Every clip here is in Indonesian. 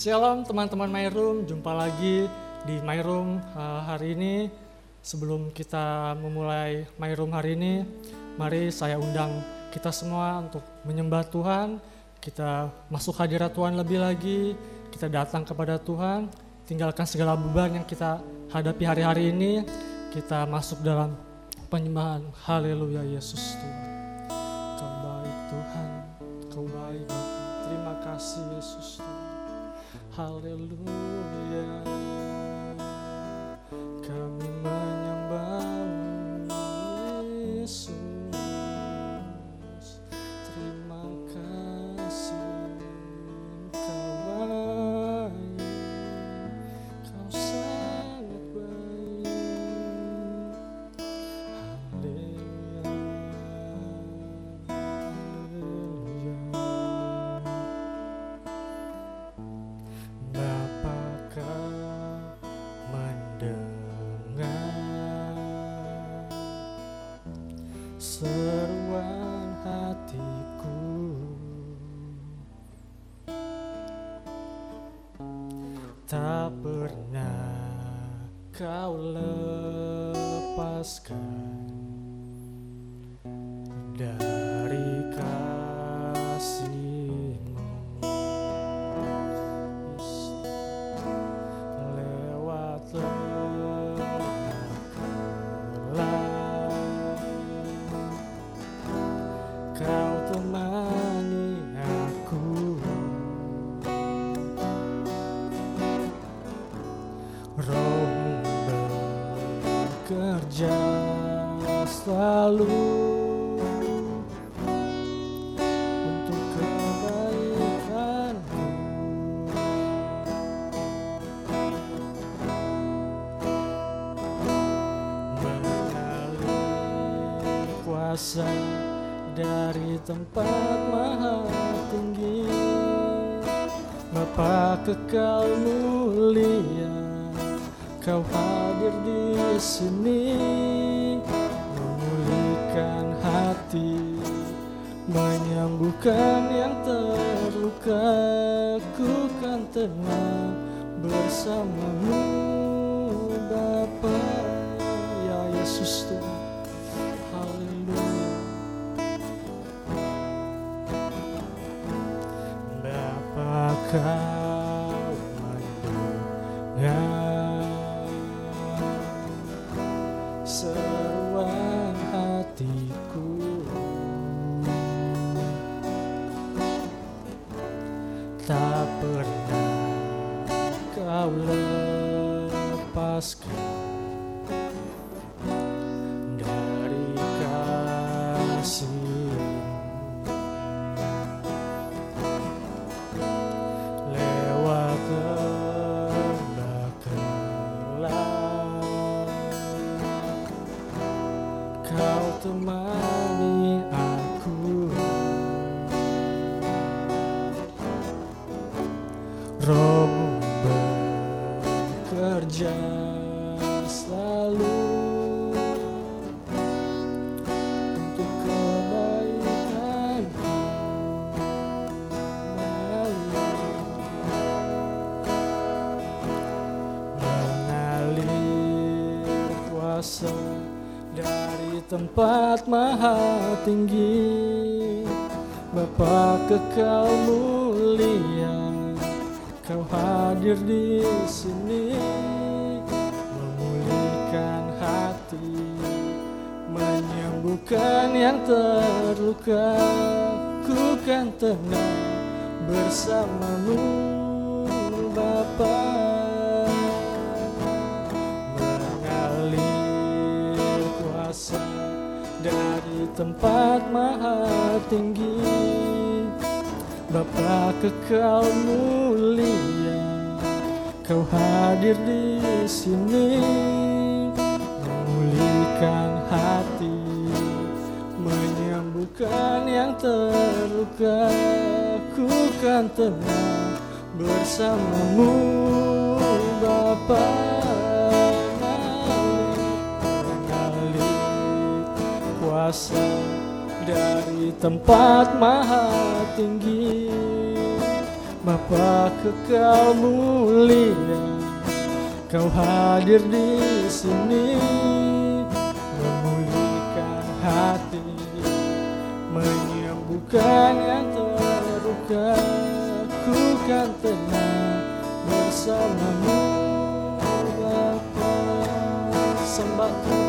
Shalom teman-teman My Room, jumpa lagi di My Room uh, hari ini. Sebelum kita memulai My Room hari ini, mari saya undang kita semua untuk menyembah Tuhan. Kita masuk hadirat Tuhan lebih lagi, kita datang kepada Tuhan, tinggalkan segala beban yang kita hadapi hari-hari ini. Kita masuk dalam penyembahan. Haleluya Yesus Tuhan. Haleluya. Kami Tak pernah kau lepaskan selalu untuk kebaikanku mengalir kuasa dari tempat maha tinggi Bapa kekal mulia Kau hadir di sini menyembuhkan yang terluka ku kan tenang bersamamu Bapa ya Yesus Tuhan. Haleluya tinggi Bapa kekal mulia? Kau hadir di sini memulihkan hati menyembuhkan yang terluka. Ku kan tenang bersamamu Bapa tempat maha tinggi. Bapa kekal mulia Kau hadir di sini. Memulihkan hati menyembuhkan yang terluka. Ku kan tenang bersamamu Bapa mengalir kuasa dari tempat maha tinggi. Bapa kekal mulia Kau hadir di sini. Memulihkan hati Menyembuhkan yang terluka. Ku kan tenang bersamamu Bapa. Sembah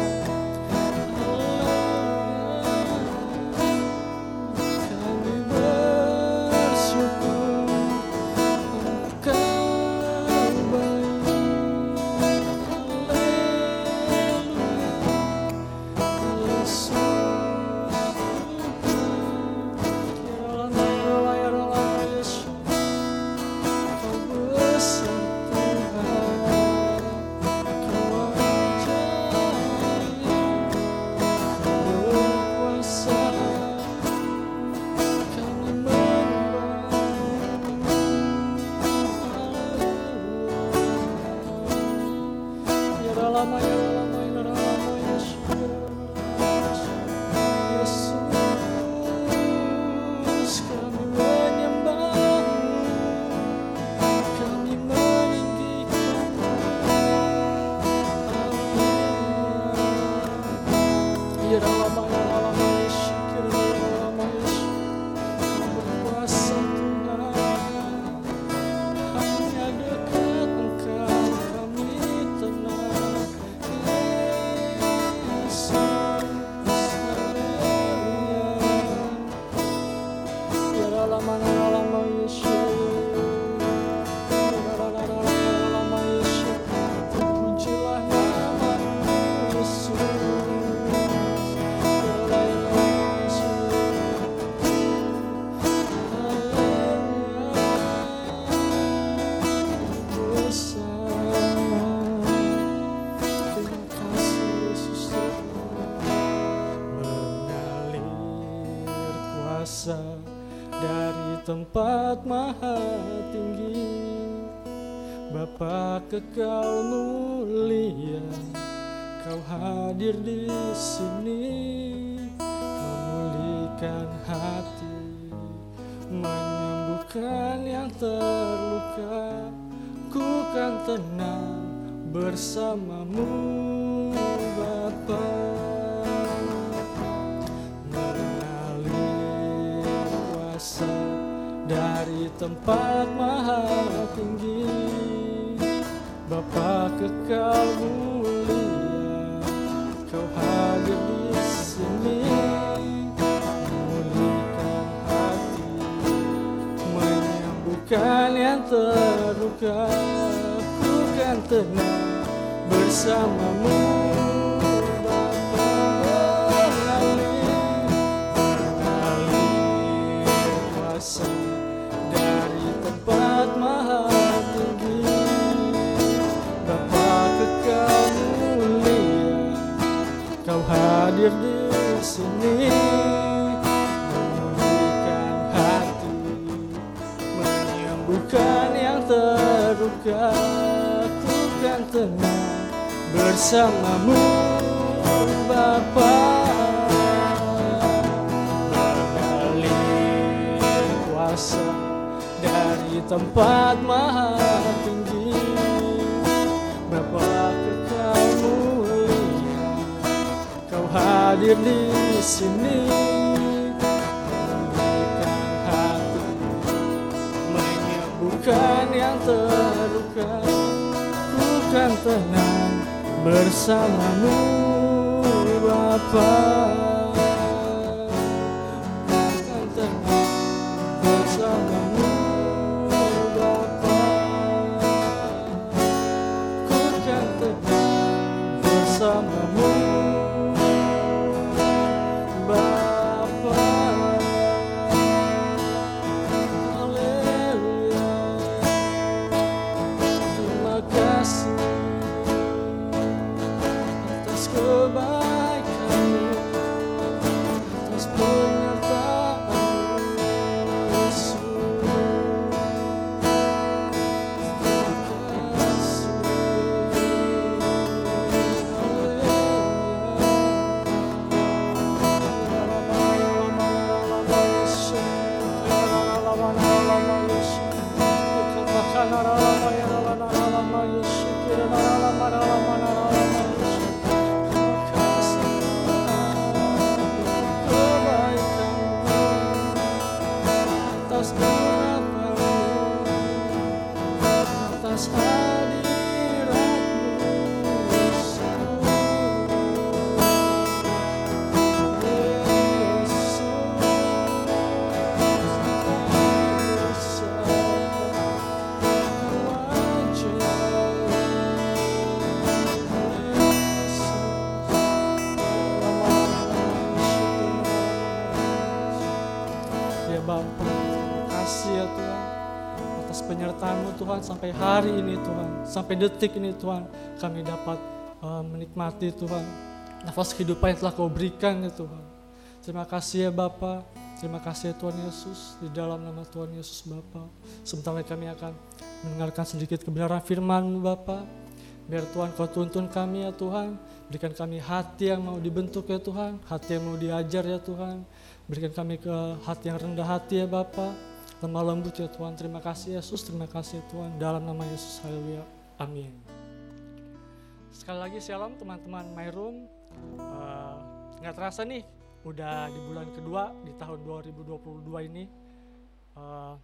Bapa kekal mulia Kau hadir di sini memulihkan hati menyembuhkan yang terluka. Ku kan tenang bersamamu Bapa. Mengalir kuasa dari tempat maha tinggi Bapa kekal mulia Kau hadir di sini. Memulihkan hati menyembuhkan yang terluka. Ku kan tenang bersamamu hadir di sini memulihkan hati menyembuhkan yang terluka. Ku kan tenang bersamamu Bapa. Mengalir kuasa dari tempat maha hadir di sini. Memulihkan hati menyembuhkan yang terluka ku kan tenang bersamamu Bapa Tuhan sampai hari ini Tuhan, sampai detik ini Tuhan kami dapat uh, menikmati Tuhan nafas kehidupan yang telah kau berikan ya Tuhan. Terima kasih ya Bapa, terima kasih ya Tuhan Yesus di dalam nama Tuhan Yesus Bapa. Sebentar kami akan mendengarkan sedikit kebenaran firman-Mu Bapa. Biar Tuhan kau tuntun kami ya Tuhan, berikan kami hati yang mau dibentuk ya Tuhan, hati yang mau diajar ya Tuhan. Berikan kami ke hati yang rendah hati ya Bapak lemah lembut ya Tuhan. Terima kasih Yesus, terima kasih Tuhan. Dalam nama Yesus, haleluya. Amin. Sekali lagi shalom teman-teman My Room. Uh, nggak terasa nih, udah di bulan kedua di tahun 2022 ini. Uh,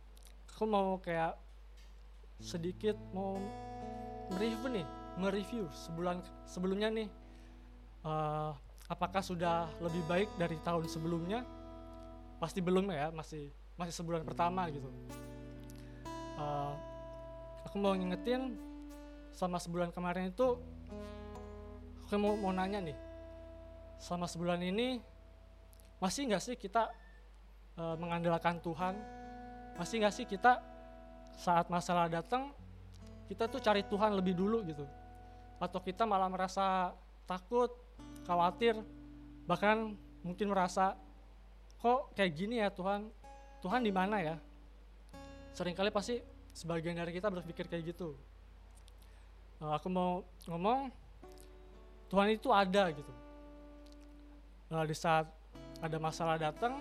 aku mau kayak sedikit mau mereview nih, mereview sebulan sebelumnya nih. Uh, apakah sudah lebih baik dari tahun sebelumnya? Pasti belum ya, masih masih sebulan pertama gitu. Uh, aku mau ngingetin selama sebulan kemarin itu aku mau mau nanya nih selama sebulan ini masih nggak sih kita uh, mengandalkan Tuhan? Masih nggak sih kita saat masalah datang kita tuh cari Tuhan lebih dulu gitu? Atau kita malah merasa takut khawatir bahkan mungkin merasa kok kayak gini ya Tuhan Tuhan di mana ya? Seringkali pasti sebagian dari kita berpikir kayak gitu. Uh, aku mau ngomong, Tuhan itu ada gitu. Uh, di saat ada masalah datang,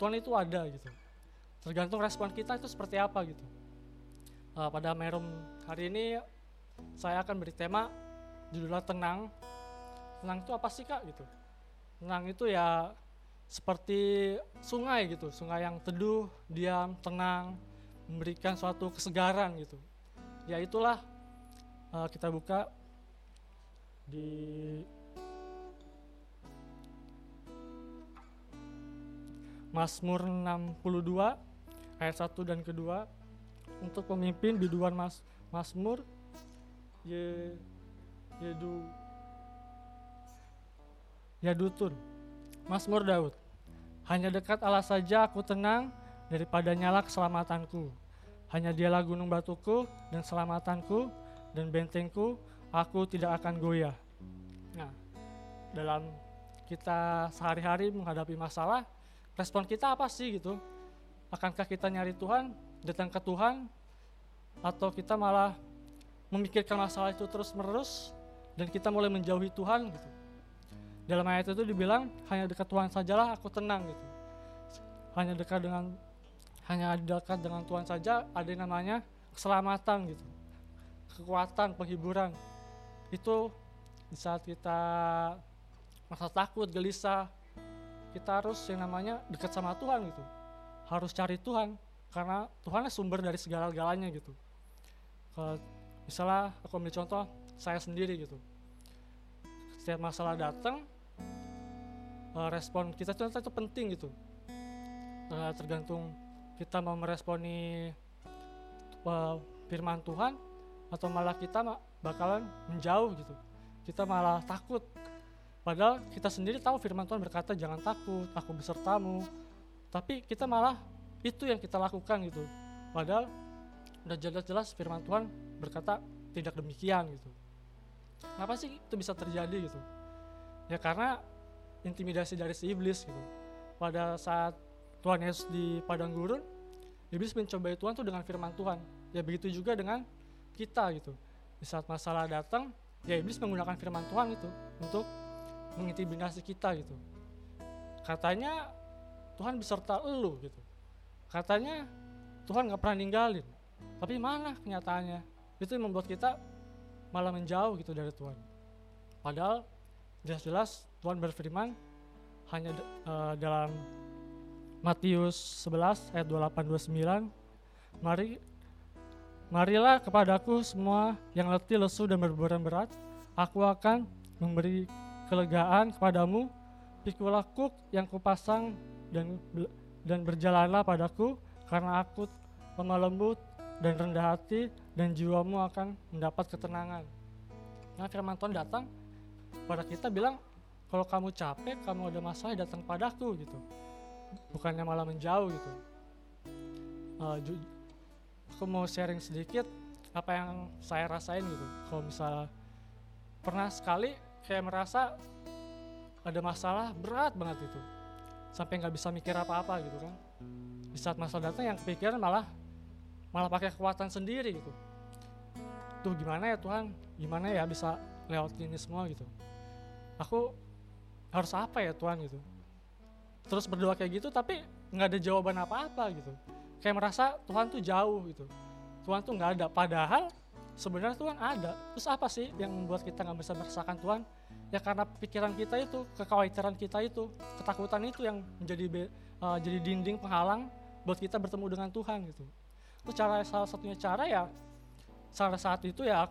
Tuhan itu ada gitu. Tergantung respon kita itu seperti apa gitu. Uh, pada Merum hari ini saya akan beri tema judulnya tenang. Tenang itu apa sih kak gitu? Tenang itu ya seperti sungai gitu, sungai yang teduh, diam, tenang, memberikan suatu kesegaran gitu. Ya itulah uh, kita buka di Mazmur 62 ayat 1 dan kedua untuk pemimpin biduan Mas Mazmur Ye Yedu Yadutun Mazmur Daud. Hanya dekat Allah saja aku tenang, daripada nyala keselamatanku. Hanya dialah gunung batuku dan selamatanku dan bentengku, aku tidak akan goyah. Nah, dalam kita sehari-hari menghadapi masalah, respon kita apa sih gitu? Akankah kita nyari Tuhan, datang ke Tuhan, atau kita malah memikirkan masalah itu terus-menerus dan kita mulai menjauhi Tuhan gitu? Dalam ayat itu dibilang hanya dekat Tuhan sajalah aku tenang gitu. Hanya dekat dengan hanya dekat dengan Tuhan saja ada yang namanya keselamatan gitu. Kekuatan penghiburan. Itu di saat kita masa takut gelisah kita harus yang namanya dekat sama Tuhan gitu. Harus cari Tuhan karena Tuhan sumber dari segala-galanya gitu. Kalau misalnya aku ambil contoh saya sendiri gitu. Setiap masalah datang uh, respon kita itu itu penting gitu. Uh, tergantung kita mau meresponi uh, firman Tuhan atau malah kita bakalan menjauh gitu. Kita malah takut. Padahal kita sendiri tahu firman Tuhan berkata jangan takut aku besertamu. Tapi kita malah itu yang kita lakukan gitu. Padahal udah jelas-jelas firman Tuhan berkata tidak demikian gitu. Kenapa sih itu bisa terjadi gitu? Ya karena intimidasi dari si iblis gitu. Pada saat Tuhan Yesus di padang gurun, iblis mencobai Tuhan tuh dengan firman Tuhan. Ya begitu juga dengan kita gitu. Di saat masalah datang, ya iblis menggunakan firman Tuhan itu untuk mengintimidasi kita gitu. Katanya Tuhan beserta elu gitu. Katanya Tuhan nggak pernah ninggalin. Tapi mana kenyataannya? Itu yang membuat kita malah menjauh gitu dari Tuhan. Padahal jelas-jelas Tuhan berfirman hanya uh, dalam Matius 11 ayat 28 29 mari Marilah kepadaku semua yang letih, lesu, dan berbeban berat. Aku akan memberi kelegaan kepadamu. Pikulah kuk yang kupasang dan dan berjalanlah padaku, karena aku lemah lembut dan rendah hati, dan jiwamu akan mendapat ketenangan. Nah firman Tuhan datang pada kita bilang, kalau kamu capek, kamu ada masalah, datang padaku gitu. Bukannya malah menjauh gitu. Uh, aku mau sharing sedikit apa yang saya rasain gitu. Kalau misalnya pernah sekali kayak merasa ada masalah berat banget itu sampai nggak bisa mikir apa-apa gitu kan. Di saat masalah datang yang kepikiran malah malah pakai kekuatan sendiri gitu. Tuh gimana ya Tuhan? Gimana ya bisa lewat ini semua gitu. Aku harus apa ya Tuhan gitu. Terus berdoa kayak gitu tapi nggak ada jawaban apa-apa gitu. Kayak merasa Tuhan tuh jauh gitu. Tuhan tuh nggak ada. Padahal sebenarnya Tuhan ada. Terus apa sih yang membuat kita nggak bisa merasakan Tuhan? Ya karena pikiran kita itu kekhawatiran kita itu ketakutan itu yang menjadi uh, jadi dinding penghalang buat kita bertemu dengan Tuhan gitu. Terus cara salah satunya cara ya salah saat itu ya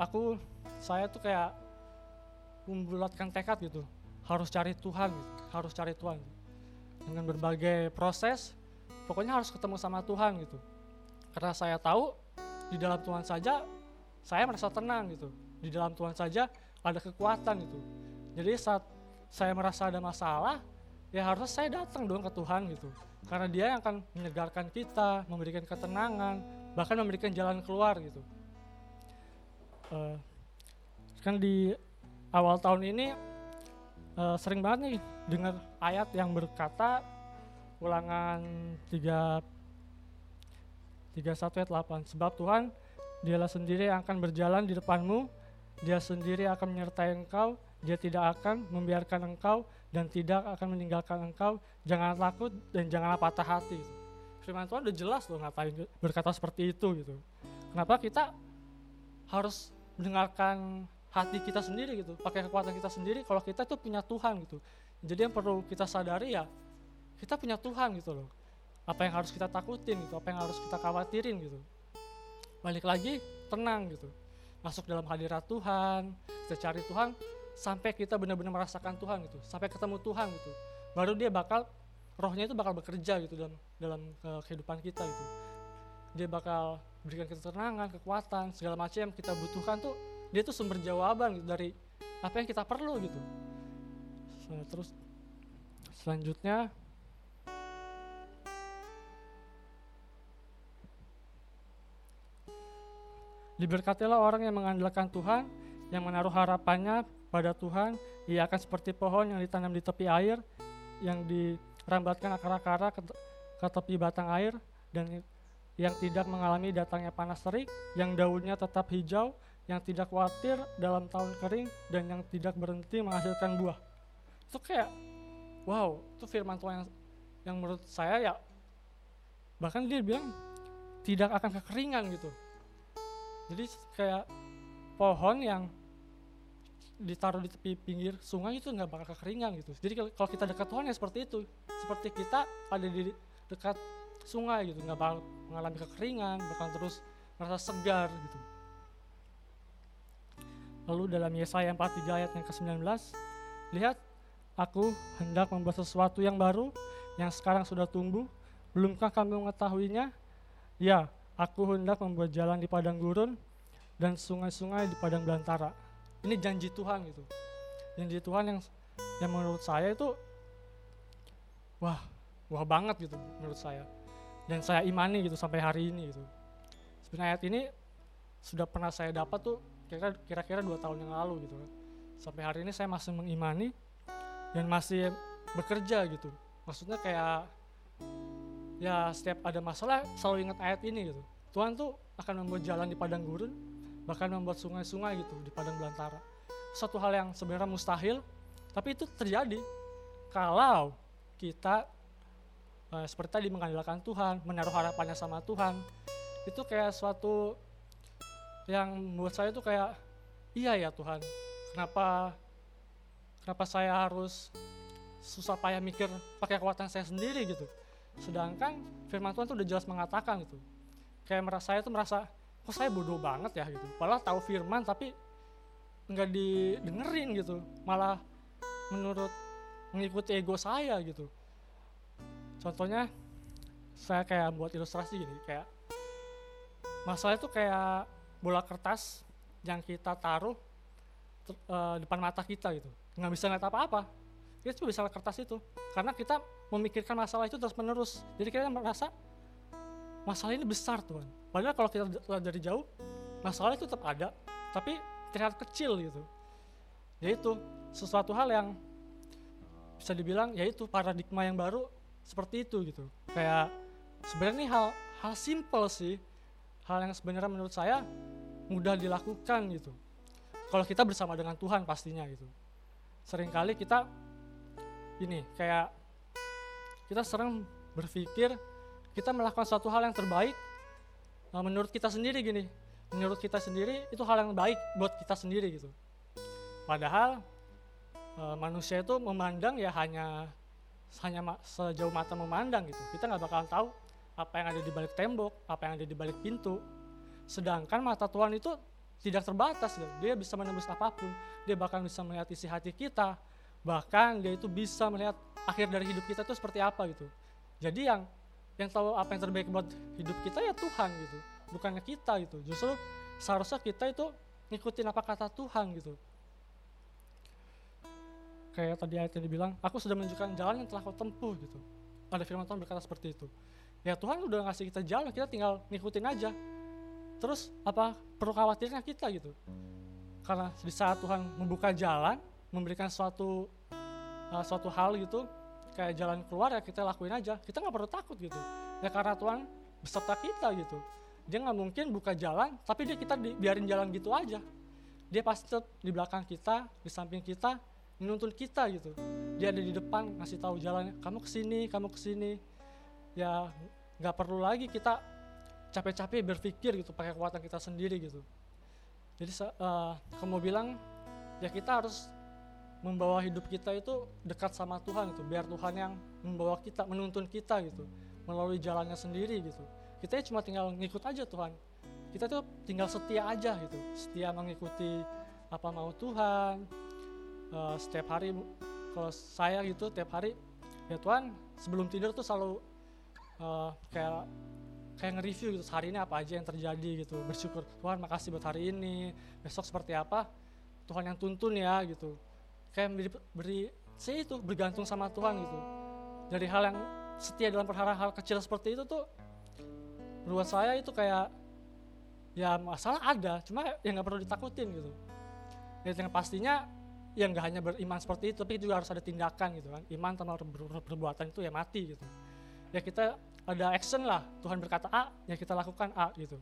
aku saya tuh kayak membulatkan tekad gitu. Harus cari Tuhan gitu harus cari Tuhan dengan berbagai proses pokoknya harus ketemu sama Tuhan gitu. Karena saya tahu di dalam Tuhan saja saya merasa tenang gitu. Di dalam Tuhan saja ada kekuatan gitu. Jadi saat saya merasa ada masalah ya harus saya datang dong ke Tuhan gitu. Karena dia yang akan menyegarkan kita memberikan ketenangan bahkan memberikan jalan keluar gitu. Uh, kan di awal tahun ini uh, sering banget nih dengar ayat yang berkata ulangan 3 31 ayat 8 sebab Tuhan dialah sendiri yang akan berjalan di depanmu dia sendiri akan menyertai engkau dia tidak akan membiarkan engkau dan tidak akan meninggalkan engkau. Jangan takut dan janganlah patah hati. Firman Tuhan udah jelas loh ngapain berkata seperti itu gitu. Kenapa kita harus mendengarkan hati kita sendiri gitu pakai kekuatan kita sendiri kalau kita tuh punya Tuhan gitu. Jadi yang perlu kita sadari ya kita punya Tuhan gitu loh. Apa yang harus kita takutin gitu apa yang harus kita khawatirin gitu. Balik lagi tenang gitu. Masuk dalam hadirat Tuhan kita cari Tuhan sampai kita benar-benar merasakan Tuhan gitu sampai ketemu Tuhan gitu. Baru dia bakal rohnya itu bakal bekerja gitu dalam dalam uh, kehidupan kita gitu. Dia bakal berikan ketenangan kekuatan segala macam yang kita butuhkan tuh dia tuh sumber jawaban gitu dari apa yang kita perlu gitu. Terus selanjutnya Diberkatilah orang yang mengandalkan Tuhan, yang menaruh harapannya pada Tuhan, ia akan seperti pohon yang ditanam di tepi air, yang dirambatkan akar-akar ke, ke tepi batang air, dan yang tidak mengalami datangnya panas terik, yang daunnya tetap hijau, yang tidak khawatir dalam tahun kering, dan yang tidak berhenti menghasilkan buah. Itu kayak, wow, itu firman Tuhan yang, yang menurut saya ya, bahkan dia bilang tidak akan kekeringan gitu. Jadi kayak pohon yang ditaruh di tepi pinggir sungai itu nggak bakal kekeringan gitu. Jadi kalau kita dekat Tuhan ya seperti itu. Seperti kita ada di dekat sungai gitu nggak bakal mengalami kekeringan bakal terus merasa segar gitu lalu dalam Yesaya 43 ayat yang ke-19 lihat aku hendak membuat sesuatu yang baru yang sekarang sudah tumbuh belumkah kamu mengetahuinya ya Aku hendak membuat jalan di padang gurun dan sungai-sungai di padang belantara. Ini janji Tuhan gitu. Janji Tuhan yang yang menurut saya itu wah, wah banget gitu menurut saya. Dan saya imani gitu sampai hari ini gitu. Sebenarnya ayat ini sudah pernah saya dapat tuh kira-kira dua tahun yang lalu gitu kan. Sampai hari ini saya masih mengimani dan masih bekerja gitu. Maksudnya kayak ya setiap ada masalah selalu ingat ayat ini gitu. Tuhan tuh akan membuat jalan di padang gurun, bahkan membuat sungai-sungai gitu di padang belantara. Suatu hal yang sebenarnya mustahil, tapi itu terjadi kalau kita eh, seperti tadi mengandalkan Tuhan, menaruh harapannya sama Tuhan. Itu kayak suatu yang membuat saya tuh kayak iya ya Tuhan, kenapa kenapa saya harus susah payah mikir pakai kekuatan saya sendiri gitu. Sedangkan firman Tuhan itu udah jelas mengatakan gitu. Kayak merasa saya tuh merasa kok saya bodoh banget ya gitu. Padahal tahu firman tapi nggak didengerin gitu. Malah menurut mengikuti ego saya gitu. Contohnya saya kayak buat ilustrasi gini kayak masalah itu kayak bola kertas yang kita taruh uh, depan mata kita gitu. Nggak bisa ngeliat apa-apa. Kita cuma bisa lihat kertas itu. Karena kita memikirkan masalah itu terus menerus jadi kita merasa masalah ini besar Tuhan. Padahal kalau kita lihat dari jauh masalah itu tetap ada tapi terlihat kecil gitu. Yaitu sesuatu hal yang bisa dibilang yaitu paradigma yang baru seperti itu gitu. Kayak sebenarnya hal hal simple sih hal yang sebenarnya menurut saya mudah dilakukan gitu. Kalau kita bersama dengan Tuhan pastinya gitu. Seringkali kita ini kayak kita sering berpikir kita melakukan suatu hal yang terbaik nah, menurut kita sendiri gini. Menurut kita sendiri itu hal yang baik buat kita sendiri gitu. Padahal e, manusia itu memandang ya hanya hanya sejauh mata memandang gitu. Kita nggak bakal tahu apa yang ada di balik tembok apa yang ada di balik pintu. Sedangkan mata Tuhan itu tidak terbatas dia bisa menembus apa pun. Dia bahkan bisa melihat isi hati kita. Bahkan dia itu bisa melihat akhir dari hidup kita itu seperti apa gitu. Jadi yang yang tahu apa yang terbaik buat hidup kita ya Tuhan gitu. Bukannya kita gitu. Justru seharusnya kita itu ngikutin apa kata Tuhan gitu. Kayak tadi ayat yang dibilang aku sudah menunjukkan jalan yang telah kau tempuh gitu. Ada firman Tuhan berkata seperti itu ya Tuhan udah ngasih kita jalan kita tinggal ngikutin aja. Terus apa perlu khawatirnya kita gitu? Karena di saat Tuhan membuka jalan memberikan suatu uh, suatu hal gitu kayak jalan keluar ya kita lakuin aja. Kita nggak perlu takut gitu. Ya karena Tuhan beserta kita gitu. Dia nggak mungkin buka jalan tapi dia kita biarin jalan gitu aja. Dia pasti di belakang kita di samping kita menuntun kita gitu. Dia ada di depan ngasih tahu jalannya kamu ke sini kamu ke sini ya nggak perlu lagi kita capek-capek berpikir gitu pakai kekuatan kita sendiri gitu. Jadi uh, kamu bilang ya kita harus membawa hidup kita itu dekat sama Tuhan gitu biar Tuhan yang membawa kita menuntun kita gitu melalui jalannya sendiri gitu. Kita cuma tinggal ngikut aja Tuhan. Kita tuh tinggal setia aja gitu setia mengikuti apa mau Tuhan. Uh, setiap hari kalau saya gitu tiap hari ya Tuhan sebelum tidur tuh selalu uh, kayak kayak nge-review gitu hari ini apa aja yang terjadi gitu. Bersyukur Tuhan makasih buat hari ini. Besok seperti apa? Tuhan yang tuntun ya gitu. Kayak beri, beri saya itu bergantung sama Tuhan gitu. Dari hal yang setia dalam perkara hal kecil seperti itu tuh menurut saya itu kayak ya masalah ada cuma yang nggak perlu ditakutin gitu. Dan yang pastinya yang nggak hanya beriman seperti itu tapi juga harus ada tindakan gitu kan. Iman tanpa perbuatan itu ya mati gitu. Ya kita ada action lah Tuhan berkata A ya kita lakukan A gitu.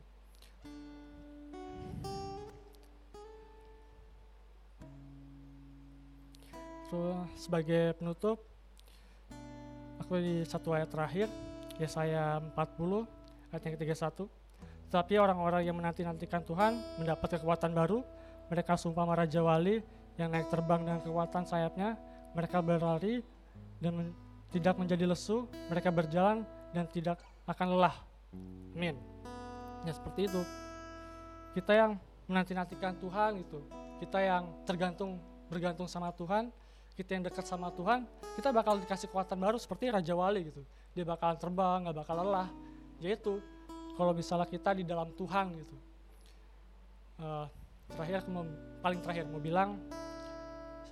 Terus sebagai penutup, aku di satu ayat terakhir, ya saya 40, ayat yang ketiga satu. Tetapi orang-orang yang menanti-nantikan Tuhan mendapat kekuatan baru, mereka sumpah Raja Wali yang naik terbang dengan kekuatan sayapnya, mereka berlari dan men tidak menjadi lesu, mereka berjalan dan tidak akan lelah. Amin. Ya seperti itu. Kita yang menanti-nantikan Tuhan gitu, kita yang tergantung bergantung sama Tuhan, kita yang dekat sama Tuhan, kita bakal dikasih kekuatan baru seperti Raja Wali gitu. Dia bakalan terbang, nggak bakal lelah. Yaitu kalau misalnya kita di dalam Tuhan gitu. Uh, terakhir paling terakhir mau bilang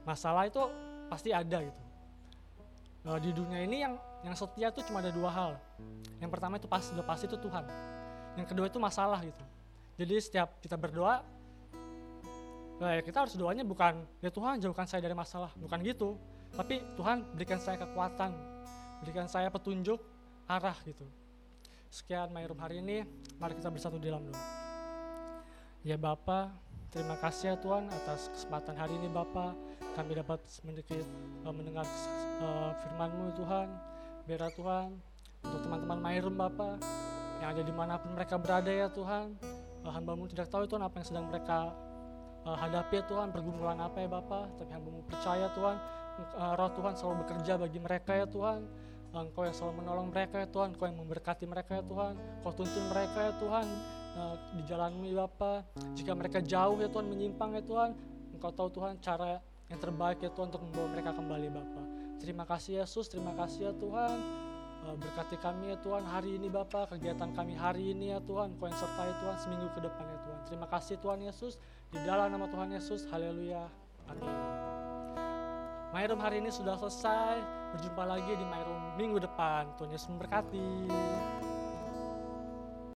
masalah itu pasti ada gitu. Uh, di dunia ini yang yang setia itu cuma ada dua hal. Yang pertama itu pasti udah pasti itu Tuhan. Yang kedua itu masalah gitu. Jadi setiap kita berdoa ya kita harus doanya bukan ya Tuhan jauhkan saya dari masalah, bukan gitu. Tapi Tuhan berikan saya kekuatan, berikan saya petunjuk arah gitu. Sekian My Room hari ini, mari kita bersatu di dalam doa. Ya Bapa, terima kasih ya Tuhan atas kesempatan hari ini Bapa. Kami dapat sedikit uh, mendengar uh, firman-Mu Tuhan. Biar Tuhan untuk teman-teman My Room Bapa yang ada di mana pun mereka berada ya Tuhan. Uh, hamba-Mu tidak tahu Tuhan apa yang sedang mereka hadapi ya Tuhan pergumulan apa ya Bapak tapi hambamu percaya Tuhan uh, roh Tuhan selalu bekerja bagi mereka ya Tuhan Engkau yang selalu menolong mereka ya Tuhan, Engkau yang memberkati mereka ya Tuhan, Kau tuntun mereka ya Tuhan uh, di jalanmu ya Bapa. Jika mereka jauh ya Tuhan menyimpang ya Tuhan, Engkau tahu Tuhan cara yang terbaik ya Tuhan untuk membawa mereka kembali Bapa. Terima kasih Yesus, terima kasih ya Tuhan. Uh, berkati kami ya Tuhan hari ini Bapa, kegiatan kami hari ini ya Tuhan, Kau yang sertai Tuhan seminggu ke depan ya Tuhan. Terima kasih Tuhan Yesus, di dalam nama Tuhan Yesus, haleluya, amin. My Room hari ini sudah selesai. Berjumpa lagi di My Room minggu depan. Tuhan Yesus memberkati.